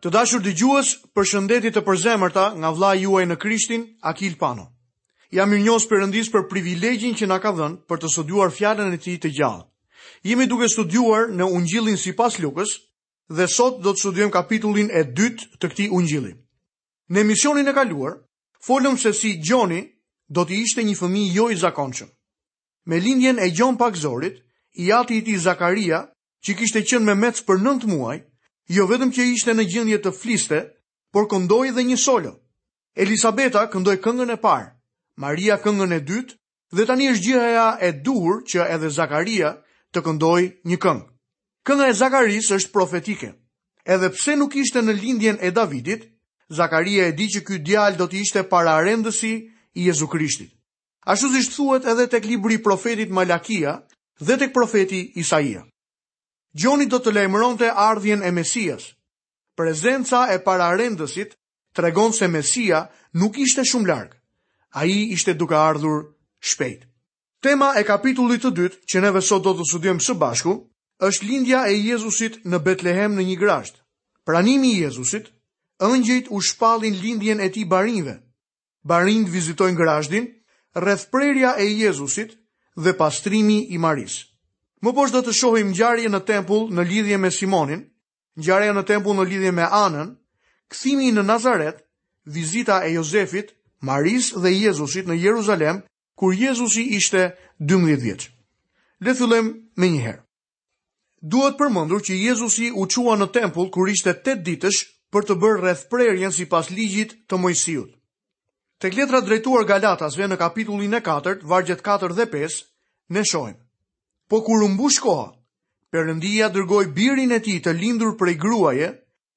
Të dashur dëgjues, përshëndetje të përzemërta nga vëllai juaj në Krishtin, Akil Pano. Jam mirënjohës Perëndisë për privilegjin që na ka dhënë për të studiuar fjalën e tij të gjallë. Jemi duke studiuar në Ungjillin sipas Lukës dhe sot do të studiojmë kapitullin e dytë të këtij ungjilli. Në emisionin e kaluar, folëm se si Gjoni do të ishte një fëmijë jo i zakonshëm. Me lindjen e Gjon Pagëzorit, i ati i tij Zakaria që kishte qenë memec për 9 muaj, jo vetëm që ishte në gjendje të fliste, por këndoi dhe një solo. Elisabeta këndoi këngën e parë, Maria këngën e dytë dhe tani është gjëja e duhur që edhe Zakaria të këndojë një këngë. Kënga e Zakarisë është profetike. Edhe pse nuk ishte në linjën e Davidit, Zakaria e di që ky djalë do të ishte pararendësi i Jezu Krishtit. ashtu siç thuhet edhe tek libri i profetit Malakia dhe tek profeti Isaia. Gjoni do të lajmëronte ardhjen e Mesias. Prezenca e pararendësit tregon se Mesia nuk ishte shumë larg. Ai ishte duke ardhur shpejt. Tema e kapitullit të dytë që neve sot do të studiojmë së bashku është lindja e Jezusit në Betlehem në një grazhd. Pranimi i Jezusit, ëngjëjt u shpallin lindjen e tij barinjve. Barinjtë vizitojnë grazhdin, rrethprerja e Jezusit dhe pastrimi i Marisë. Më poshtë do të shohim ngjarjen në tempull në lidhje me Simeonin, ngjarja në tempull në lidhje me Anën, kthimi në Nazaret, vizita e Jozefit, Marisë dhe Jezusit në Jeruzalem, kur Jezusi ishte 12 vjeç. Le të fillojmë menjëherë. Duhet përmendur që Jezusi u çua në tempull kur ishte tetë ditësh për të bërë rrethprerjen sipas ligjit të Moisiut. Tek letra drejtuar Galatasve në kapitullin e 4, vargjet 4 dhe 5, ne shohim. Por kur u mbush koha, Perëndia dërgoi birin e tij të lindur prej gruaje,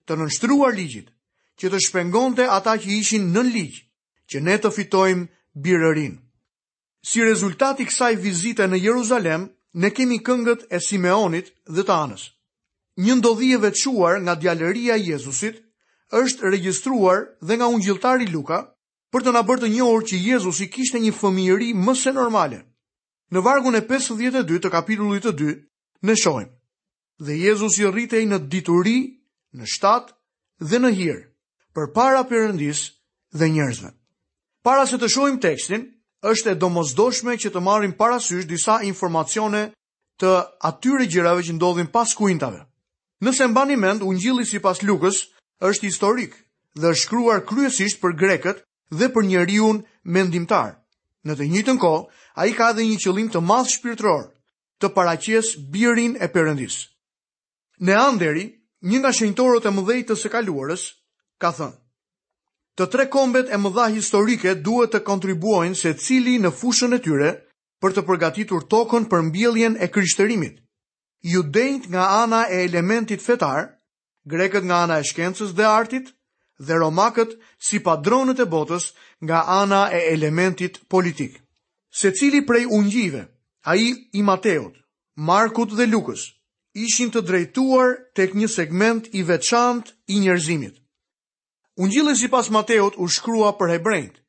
të nënshtruar ligjit, që të shpengonte ata që ishin nën ligj, që ne të fitojmë birërinë. Si rezultat i kësaj vizite në Jeruzalem, ne kemi këngët e Simeonit dhe të Anës. Një ndodhi e veçuar nga djalëria e Jezusit është regjistruar dhe nga ungjilltari Luka për të na bërë të njohur që Jezusi kishte një fëmijëri më se normale. Në vargun e pesëdhjetë e dy të kapitullit të dy, ne shohim, Dhe Jezusi rritej në dituri, në shtat dhe në hir, përpara Perëndisë dhe njerëzve. Para se të shohim tekstin, është e domosdoshme që të marrim parasysh disa informacione të atyre gjërave që ndodhin pas kuintave. Nëse mbani mend, Ungjilli sipas Lukës është historik dhe është shkruar kryesisht për grekët dhe për njeriun mendimtar. Në të njëjtën kohë, ai ka edhe një qëllim të madh shpirtëror, të paraqes birin e Perëndisë. Neanderi, një nga shenjtorët e mëdhenj të së kaluarës, ka thënë, Të tre kombet e mëdha historike duhet të kontribuojnë secili në fushën e tyre për të përgatitur tokën për mbjelljen e krishterimit. Judenjtë nga ana e elementit fetar grekët nga ana e shkencës dhe artit dhe romakët si padronët e botës nga ana e elementit politik. Secili prej ungjijve, ai i Mateut, Markut dhe Lukës, ishin të drejtuar tek një segment i veçantë i njerëzimit. Ungjilli sipas Mateut u shkrua për hebrenjtë,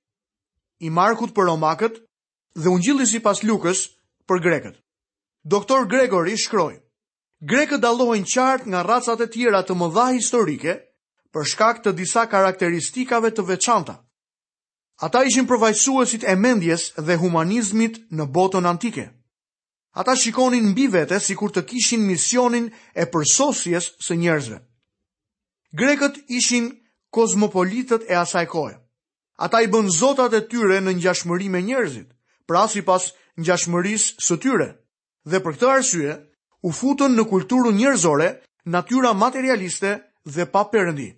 i Markut për romakët dhe ungjilli sipas Lukës për grekët. Doktor Gregory shkroi, Grekët dallohen qartë nga racat e tjera të mëdha historike për shkak të disa karakteristikave të veçanta. Ata ishin përfaqësuesit e mendjes dhe humanizmit në botën antike. Ata shikonin mbi vete sikur të kishin misionin e përsosjes së njerëzve. Grekët ishin kozmopolitët e asaj kohe. Ata i bënë zotat e tyre në ngjashmëri me njerëzit, pra sipas ngjashmërisë së tyre. dhe për këtë arsye u futën në kulturën njerëzore natyra materialiste dhe pa Perëndi.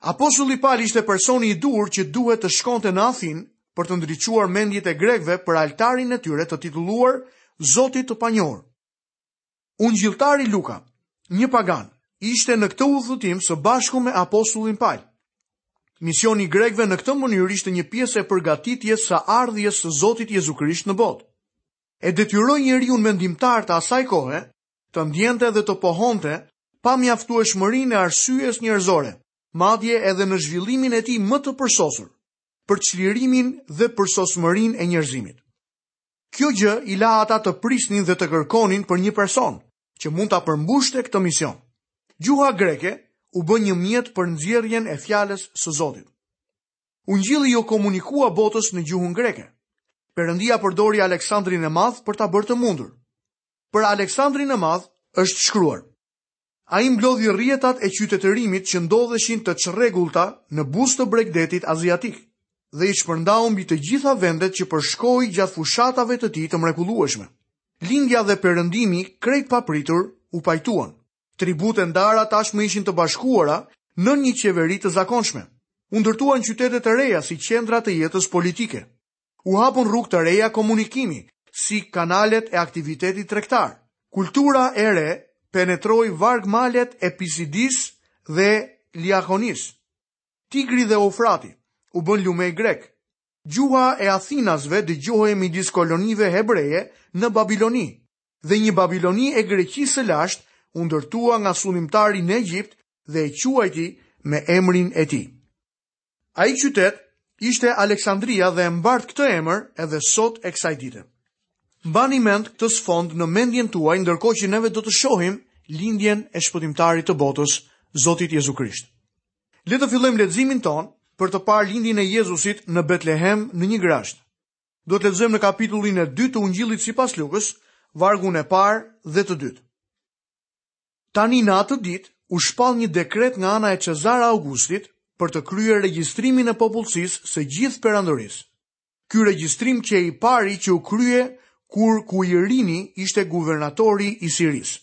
Apostulli Pal ishte personi i duhur që duhet të shkonte në Athinë për të ndriçuar mendjet e grekëve për altarin e tyre të titulluar Zotit të panjohur. Ungjilltari Luka, një pagan, ishte në këtë udhëtim së bashku me apostullin Pal. Misioni i grekëve në këtë mënyrë ishte një pjesë e përgatitjes së ardhjes së Zotit Jezu Krisht në botë. e detyroi njeriun mendimtar të asaj kohe të ndiente dhe të pohonte pamjaftueshmërinë e arsyes njerëzore, madje edhe në zhvillimin e tij më të përsosur, për çlirimin dhe përsosmërinë e njerëzimit. Kjo gjë i la ata të prisnin dhe të kërkonin për një person që mund ta përmbushte këtë mision. Gjuha greke u bë një mjet për nxjerrjen e fjalës së Zotit. Ungjilli iu komunikua botës në gjuhën greke. Perëndia përdori Aleksandrin e Madh për ta bërë të mundur. Për Aleksandrin e Madh është shkruar. Ai mblodhi rrjetat e qytetërimit që ndodheshin të çrregullta në buzë të bregdetit aziatik dhe i shpërndau mbi të gjitha vendet që përshkoi gjatë fushatave të tij të mrekullueshme. Lindja dhe Perëndimi krejt papritur u pajtuan. Tributë e ndara tashmë ishin të bashkuara nën një qeveri të zakonshme. U ndërtuan qytete të reja si qendra të jetës politike. U hapën rrugë të reja komunikimi, si kanalet e aktivitetit tregtar. Kultura e re penetroi vargmalet e Pisidisë dhe Liakonisë. Tigri dhe Eufrati u bënë lumenj grekë. Gjuha e athinasve dëgjohej midis kolonive hebreje në Babiloni. dhe një Babiloni e Greqisë së lashtë u ndërtua nga sundimtari në Egjipt dhe e quajti me emrin e tij. Ai qytet ishte Aleksandria dhe e mbart këtë emër edhe sot e kësaj dite. Mbani mend këtë sfond në mendjen tuaj ndërkohë që neve do të shohim lindjen e shpëtimtarit të botës, Zotit Jezu Krisht. Le të fillojmë leximin tonë për të parë lindjen e Jezusit në Betlehem në një grazhd. Do të lexojmë në kapitullin e dytë të Ungjillit sipas Lukës, vargun e parë dhe të dytë. Tani në atë ditë u shpall një dekret nga ana e Çezar Augustit për të kryer regjistrimin e popullsisë së gjithë perandorisë. Ky regjistrim qe i pari që u krye kur Kuirini ishte guvernatori i Sirisë.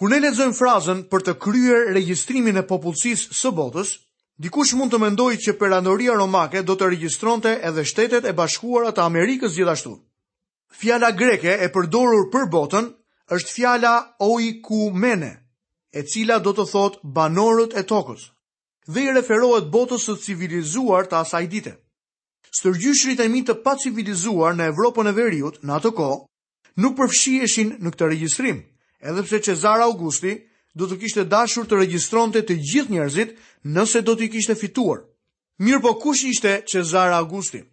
Kur ne lexojmë frazën për të kryer regjistrimin e popullsisë së botës, dikush mund të mendojë që Perandoria Romake do të regjistronte edhe Shtetet e Bashkuara të Amerikës gjithashtu. Fjala greke e përdorur për botën është fjala oikumene, e cila do të thotë banorët e tokës, dhe i referohet botës së civilizuar të asaj dite. Stërgjyshërit e mi të pacivilizuar në Evropën e Veriut në atë kohë, nuk përfshiheshin në këtë regjistrim, edhe pse Çezar Augusti do të kishte dashur të regjistronte të gjithë njerëzit nëse do t'i kishte fituar. Mirëpo kush ishte Çezar Augusti?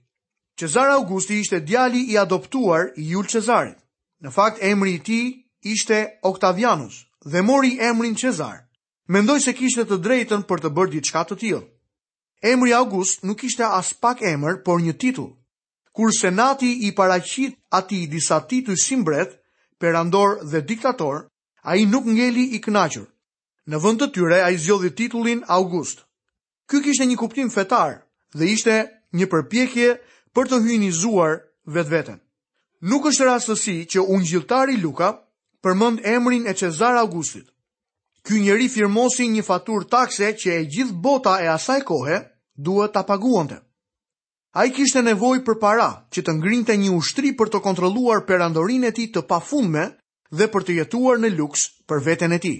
Çezar Augusti ishte djali i adoptuar i Jul Çezarit. Në fakt emri i tij ishte Oktavianus dhe mori emrin Çezar. Mendoj se kishte të drejtën për të bërë diçka të tillë. Emri August nuk ishte aspak emër, por një titull. Kur Senati i paraqiti atij disa tituj si mbret, perandor dhe diktator, ai nuk ngeli i kënaqur. Në vend të tyre ai zgjodhi titullin August. Ky kishte një kuptim fetar dhe ishte një përpjekje për të hyjnizuar vetveten. Nuk është rastësi që ungjilltari Luka përmend emrin e Çezar Augustit. Ky njeri firmosi një faturë takse që e gjithë bota e asaj kohe duhet ta paguante. Ai kishte nevojë për para që të ngrinte një ushtri për të kontrolluar perandorinë e tij të pafundme dhe për të jetuar në luks për veten e tij.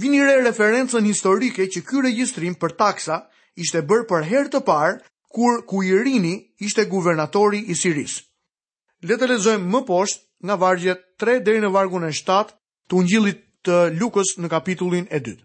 Vini re referencën historike që ky regjistrim për taksa ishte bërë për herë të parë kur Kuirini ishte guvernatori i Sirisë. Le të lexojmë më poshtë nga vargjet tre deri në vargun e shtatë të Ungjillit të Lukës në kapitullin e dytë.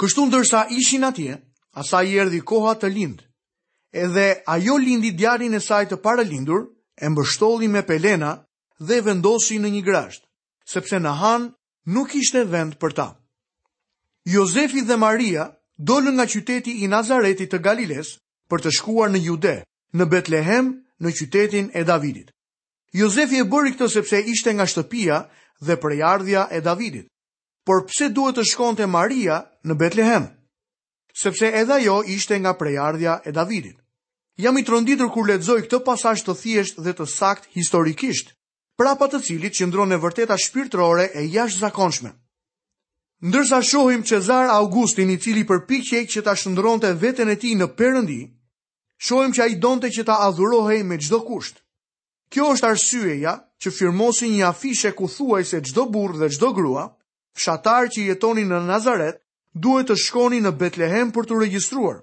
Kështu ndërsa ishin atje, asaj i erdhi koha të lindë. Edhe ajo lindi djalin e saj të parëlindur, e mbështolli me pelena dhe e vendosi në një grazhd, sepse në han nuk kishte vend për ta. Jozefi dhe Maria dolën nga qyteti i Nazaretit të Galilesë për të shkuar në Jude, në Betlehem, në qytetin e Davidit. Jozefi e bëri këtë sepse ishte nga shtëpia dhe prejardhja e Davidit. Por pse duhet të shkonte Maria në Betlehem? Sepse edhe ajo ishte nga prejardhja e Davidit. Jam i tronditur kur lexoj këtë pasazh të thjeshtë dhe të saktë historikisht, prapa të cilit qëndron e vërteta shpirtërore e jashtëzakonshme. Ndërsa shohim Çezar Augustin i cili përpiqej që ta shndërronte veten e tij në Perëndi, shohim që ai donte që të adhurohej me çdo kusht. Kjo është arsyeja që firmosi një afishe ku thuajse çdo burrë dhe çdo grua, fshatar që jetoni në Nazaret, duhet të shkoni në Betlehem për t'u regjistruar.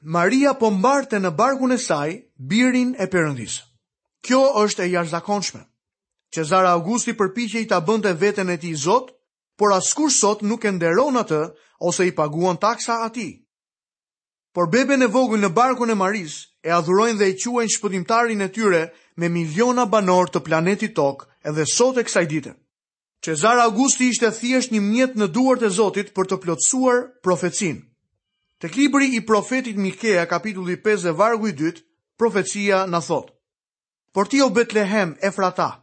Maria po mbarte në barkun e saj birin e Perëndisë. Kjo është e jashtëzakonshme. Çezar Augusti përpiqej ta bënte veten e tij zot, por askush sot nuk e nderon atë ose i paguan taksa atij. Por beben e vogël në barkun e Marisë e adhurojnë dhe e quajnë shpëtimtarin e tyre me miliona banorë të planetit Tokë edhe sot e kësaj dite. Çezar Augusti ishte thjesht një mjet në duart e Zotit për të plotësuar profecinë. Tek libri i profetit Mikea kapitulli pesë dhe vargu i dytë, profecia na thotë, Por ti o Betlehem, Efrata,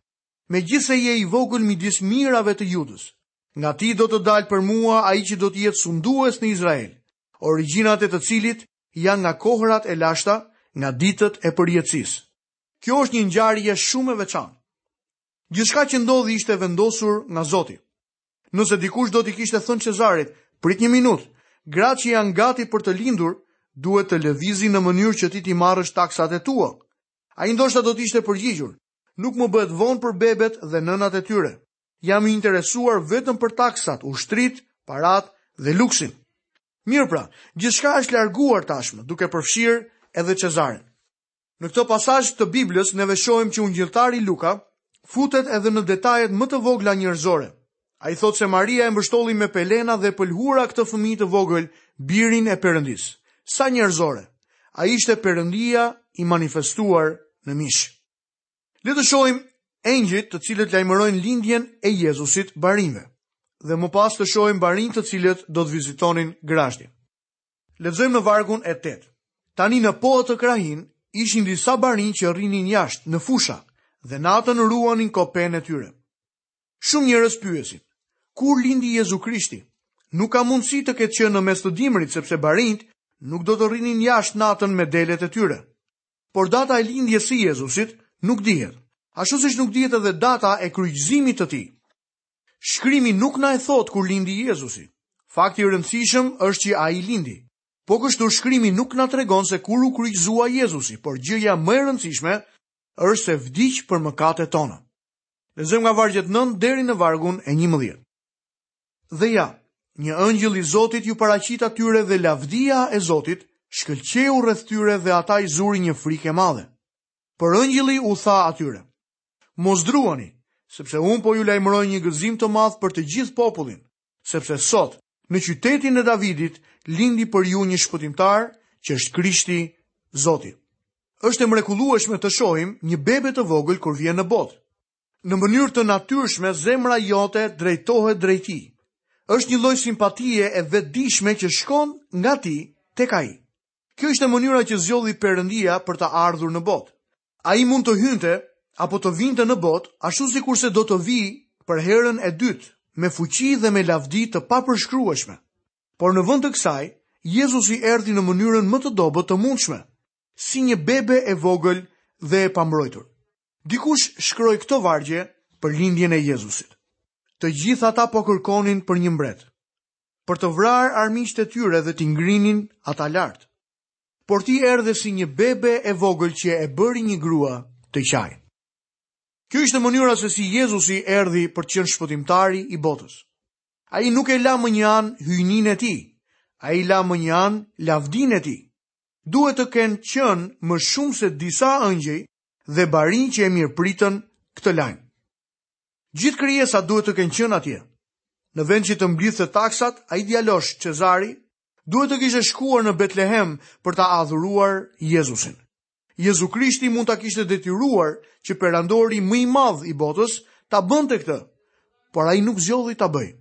Megjithëse je i vogël midis mijërave të Judës, nga ti do të dalë për mua ai që do të jetë sundues në Izrael, origjinat e të cilit janë nga kohërat e lashta, nga ditët e përjetësisë. Kjo është një ngjarje shumë e veçantë. Gjithçka që ndodhi ishte vendosur nga Zoti. Nëse dikush do t'i kishte thënë Çezarit, prit një minutë, gratë që janë gati për të lindur, duhet të lëvizin në mënyrë që ti t'i marrësh taksat e tua. Ai ndoshta do të ishte përgjigjur, Nuk më bëhet vonë për bebet dhe nënat e tyre. Jam i interesuar vetëm për taksat, ushtritë, paratë dhe luksin. Mirë pra, gjithçka është larguar tashmë, duke përfshirë edhe Çezarin. Në këtë pasazh të Biblës neve shohim që ungjilltari Luka futet edhe në detajet më të vogla njerëzore, Ai thotë se Maria e mbështolli me pelena dhe pëlhura këtë fëmijë të vogël, birin e perëndisë. Sa njerëzore! Ai ishte perëndia i manifestuar në mish. Le të shohim engjëjt të cilët lajmërojnë lindjen e Jezusit barinjve dhe më pas të shohim barinjtë të cilët do të vizitonin grazhdin. Lexojmë në vargun e 8. Tani në po atë krahinë ishin disa barinj që rrinin jashtë në fusha dhe natën ruanin kopenë e tyre. Shumë njerëz pyesin, kur lindi Jezu Krishti? Nuk ka mundësi të ketë qenë në mes të dimrit, sepse barinjtë nuk do të rrinin jashtë natën me delet e tyre. Por data e lindjes së Jezusit nuk dihet, ashtu siç nuk dihet edhe data e kryqëzimit të tij. Shkrimi nuk na e thotë kur lindi Jezusi. Fakti i rëndësishëm është që ai lindi. Po kështu shkrimi nuk na tregon se kur u kryqëzua Jezusi, por gjëja më e rëndësishme është se vdiq për mëkatet tona. Lexojmë nga vargjet 9 deri në vargun e 11. Dhe ja, një ëngjëll i Zotit iu paraqit atyre dhe lavdia e Zotit shkëlqeu rreth tyre dhe ata i zuri një frikë e madhe. Por ëngjëlli u tha atyre: Mos druani, sepse unë po ju lajmëroj një gëzim të madh për të gjithë popullin, sepse sot, në qytetin e Davidit, lindi për ju një shpëtimtar, që është Krishti, Zoti. Është e mrekullueshme të shohim një bebe të vogël kur vjen në botë. Në mënyrë të natyrshme, zemra jote drejtohet drejt tij. Është një lloj simpatie e vetëdijshme që shkon nga ti tek ai. Kjo ishte mënyra që zgjodhi Perëndia për të ardhur në botë. Ai mund të hynte apo të vinte në botë, ashtu sikurse do të vijë për herën e dytë, me fuqi dhe me lavdi të papërshkrueshme. Por në vend të kësaj, Jezusi erdhi në mënyrën më të dobët të mundshme, si një bebe e vogël dhe e pambrojtur. Dikush shkroi këto vargje për lindjen e Jezusit. Të gjithë ata po kërkonin për një mbret, për të vrarë armiqtë e tyre dhe t'i ngrinin ata lart. Por ti erdhe si një bebe e vogël që e bëri një grua të qajë. Kjo ishte mënyra se si Jezusi erdhi për të qenë shpëtimtari i botës. Ai nuk e la më një anë hyjninë e tij, ai la më një anë lavdinë e tij. Duhet të kenë qenë më shumë se disa ëngjëj dhe barinj që e mirëpritën këtë lajm. Gjithë krijesa duhet të kenë qenë atje. Në vend që të mblidhte taksat, ai djalosh Cezari duhet të kishte shkuar në Betlehem për ta adhuruar Jezusin. Jezu Krishti mund ta kishte detyruar që perandori më i madh i botës ta bënte këtë, por ai nuk zgjodhi ta bëjë.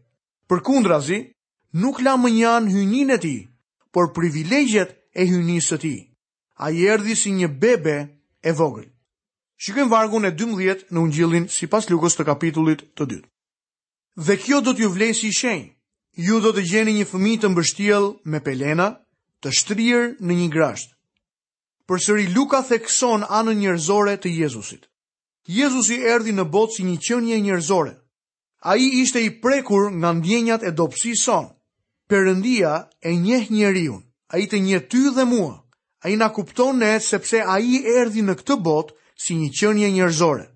Përkundrazi, nuk la më një anë hyjninë e tij, por privilegjet e hyjnisë së tij. Ai erdhi si një bebe e vogël. Shikojmë vargun e 12 në Ungjillin sipas Lukës të kapitullit të dytë. Dhe kjo do t'ju vlejë si shenjë. Ju do të gjeni një fëmijë të mbështjellë me pelena, të shtrirë në një grazhd. Përsëri Luka thekson anën njerëzore të Jezusit. Jezusi erdhi në botë si një qenie njerëzore. Ai ishte i prekur nga ndjenjat e dobësisë sonë. Perëndia e njeh njeriun. Ai të njeh ty dhe mua. Ai na kupton ne sepse ai erdhi në këtë botë si një qenie njerëzore.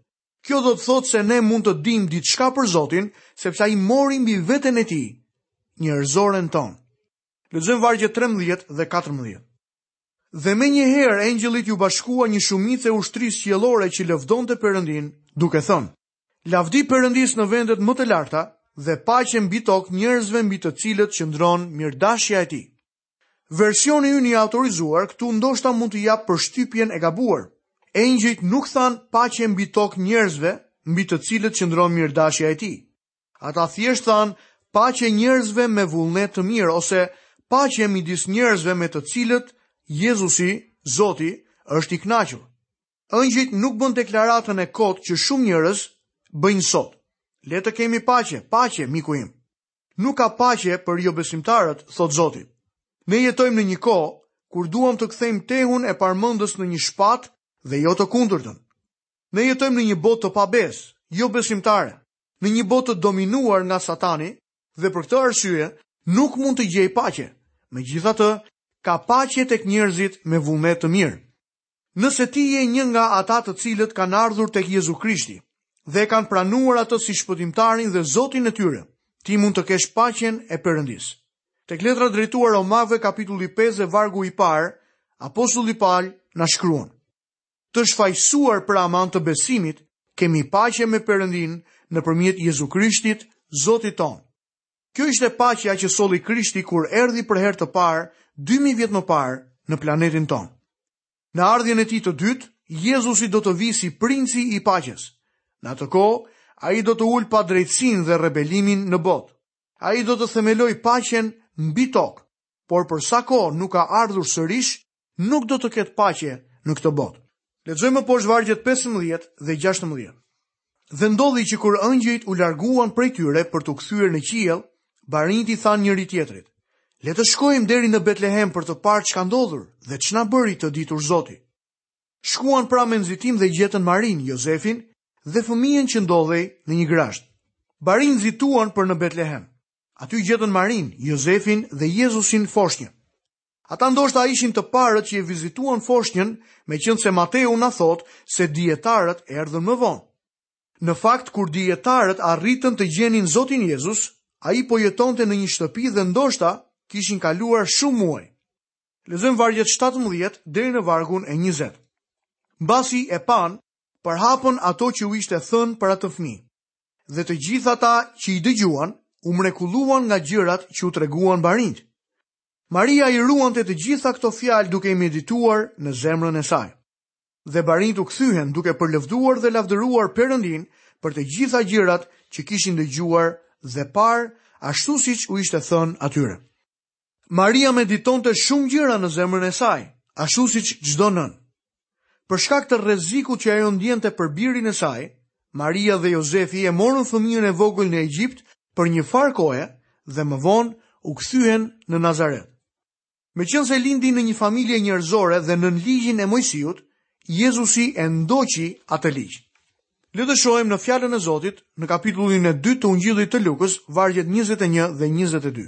Kjo do të thotë se ne mund të dimë diçka për Zotin, sepse ai mori mbi veten e tij njerëzoren tonë. Lexojmë vargjet 13 dhe 14. Dhe menjëherë engjëllit iu bashkua një shumicë e ushtrisë qiellore që lëvdonte Perëndinë, duke thënë, lavdi Perëndisë në vendet më të larta dhe paqe mbi tokë njerëzve mbi të cilët qëndron mirëdashja e tij. Versioni ynë i autorizuar këtu ndoshta mund të japë përshtypjen e gabuar. Engjëjt nuk thanë paqe mbi tokë njerëzve mbi të cilët qëndron mirëdashja e Tij. Ata thjesht thanë paqe njerëzve me vullnet të mirë ose paqe midis njerëzve me të cilët Jezusi, Zoti, është i kënaqur. Engjëjt nuk bënë deklaratën e kotë që shumë njerëz bëjnë sot. Le të kemi paqe, paqe, miku im. Nuk ka paqe për jobesimtarët, thotë Zoti. Ne jetojmë në një kohë kur duam të kthejmë tehun e parmendës në një shpatë dhe jo të kundërtën. Ne jetojmë në një botë të pabesë, jobesimtare, në një botë të dominuar nga Satani dhe për këtë arsye nuk mund të gjejë paqe. Megjithatë, ka paqe tek njerëzit me vullnet të mirë. Nëse ti je një nga ata të cilët kanë ardhur tek Jezu Krishti dhe e kanë pranuar Atë si Shpëtimtarin dhe Zotin e tyre, ti mund të kesh paqen e Perëndisë. Tek Letra drejtuar Romakëve kapitulli pesë dhe vargu i parë, apostulli Pal na shkruan: Të shfajësuar pra me anë të besimit, kemi paqe me Perëndinë nëpërmjet Jezu Krishtit, Zotit tonë. Kjo ishte paqja që solli Krishti kur erdhi për herë të parë dy mijë vjet më parë në planetin tonë. Në ardhjen e tij të dytë, Jezusi do të vijë si princi i paqes. Në atë kohë, ai do të ulë padrejtësinë dhe rebelimin në botë. Ai do të themelojë paqen mbi tokë. por për sa kohë nuk ka ardhur sërish, nuk do të ketë paqe në këtë botë. Lexojmë më poshtë vargjet 15 dhe 16. Dhe ndodhi që kur engjëjt u larguan prej tyre për t'u kthyer në qiell, barinjtë i thanë njëri-tjetrit: Le të shkojmë deri në Betlehem për të parë ç'ka ndodhur dhe ç'na bëri të ditur Zoti. Shkuan pra me nxitim dhe gjetën Marinë, Jozefin dhe fëmijën që ndodhej në një grazhd. Barinjtë nxituan për në Betlehem. Aty gjetën Marinë, Jozefin dhe Jezusin foshnjë. Ata ndoshta ishin të parët që e vizituan foshnjën, meqenëse Mateu na thotë se dijetarët erdhën më vonë. Në fakt, kur dijetarët arritën të gjenin Zotin Jezus, ai po jetonte në një shtëpi dhe ndoshta kishin kaluar shumë muaj. Lexojmë vargjet 17 deri në vargun e 20. Mbasi e panë, përhapën ato që u ishte thënë për atë fëmijë. Dhe të gjithë ata që i dëgjuan, u mrekulluan nga gjërat që u treguan barinjtë. Maria i ruante të gjitha këto fjalë duke i medituar në zemrën e saj. Dhe barinjtë u kthyen duke përlëvduar dhe lavdëruar Perëndinë për të gjitha gjërat që kishin dëgjuar dhe parë ashtu siç u ishte thënë atyre. Maria meditonte shumë gjëra në zemrën e saj, ashtu siç çdo nënë. Për shkak të rrezikut që ajo ndjente për birin e saj, Maria dhe Jozefi e morën fëmijën e vogël në Egjipt për një farë kohe dhe më vonë u kthyen në Nazaret. Meqenëse lindi në një familje njerëzore dhe nën ligjin e Mojsiut, Jezusi e ndoqi atë ligj. Le të shohim në fjalën e Zotit në kapitullin e 2 të Ungjillit të Lukës, vargjet 21 dhe 22.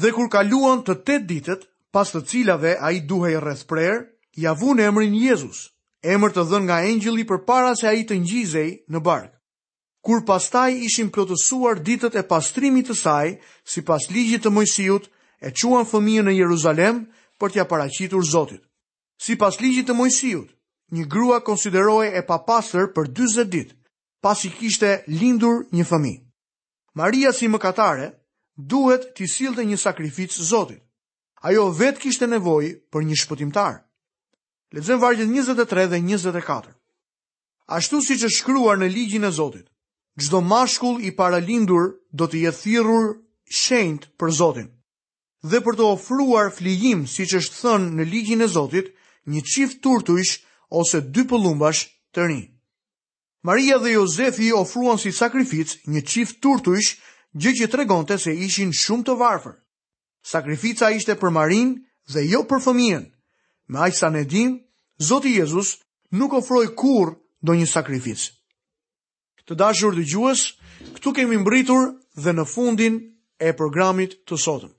Dhe kur kaluan të tetë ditët, pas të cilave ai duhej rrethprerë, ia vunë emrin Jezus, emër të dhënë nga engjëlli përpara se ai të ngjizej në bark. Kur pastaj ishin plotësuar ditët e pastrimit të saj, sipas Ligjit të Mojsiut, e çuan fëmijën në Jeruzalem për t'ia paraqitur Zotit. Sipas Ligjit të Mojsiut, një grua konsiderohej e papastër për dyzet ditë, pasi kishte lindur një fëmijë. Maria si mëkatare duhet t'i sillte një sakrificë Zotit. Ajo vetë kishte nevojë për një shpëtimtar. Lexojmë vargjet 23 dhe 24. Ashtu siç është shkruar në ligjin e Zotit, çdo mashkull i parëlindur do të jetë thirrur shenjtë për Zotin. Dhe për të ofruar flijim, siç është thënë në ligjin e Zotit, një çift turtujsh ose dy pëllumbash të rinj. Maria dhe Jozefi ofruan si sakrificë një çift turtujsh, gjë që tregonte se ishin shumë të varfër. Sakrifica ishte për Marinë dhe jo për fëmijën. Me aq sa ne dimë, Zoti Jezus nuk ofroi kurrë ndonjë sakrificë. Të dashur dëgjues, këtu kemi mbritur dhe në fundin e programit të sotëm.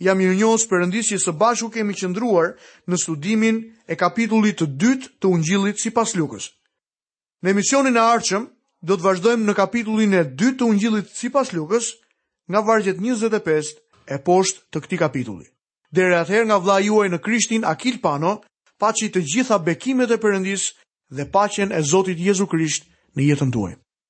Jam mirënjohës Perëndisë që së bashku kemi qëndruar në studimin e kapitullit të dytë të Ungjillit sipas Lukës. Në emisionin e ardhshëm do të vazhdojmë në kapitullin e dytë të Ungjillit sipas Lukës, nga vargjet 25 e poshtë të këtij kapitulli. Deri atëherë nga vëllai juaj në Krishtin Akil Pano, paçi të gjitha bekimet e Perëndisë dhe paqen e Zotit Jezu Krisht në jetën tuaj.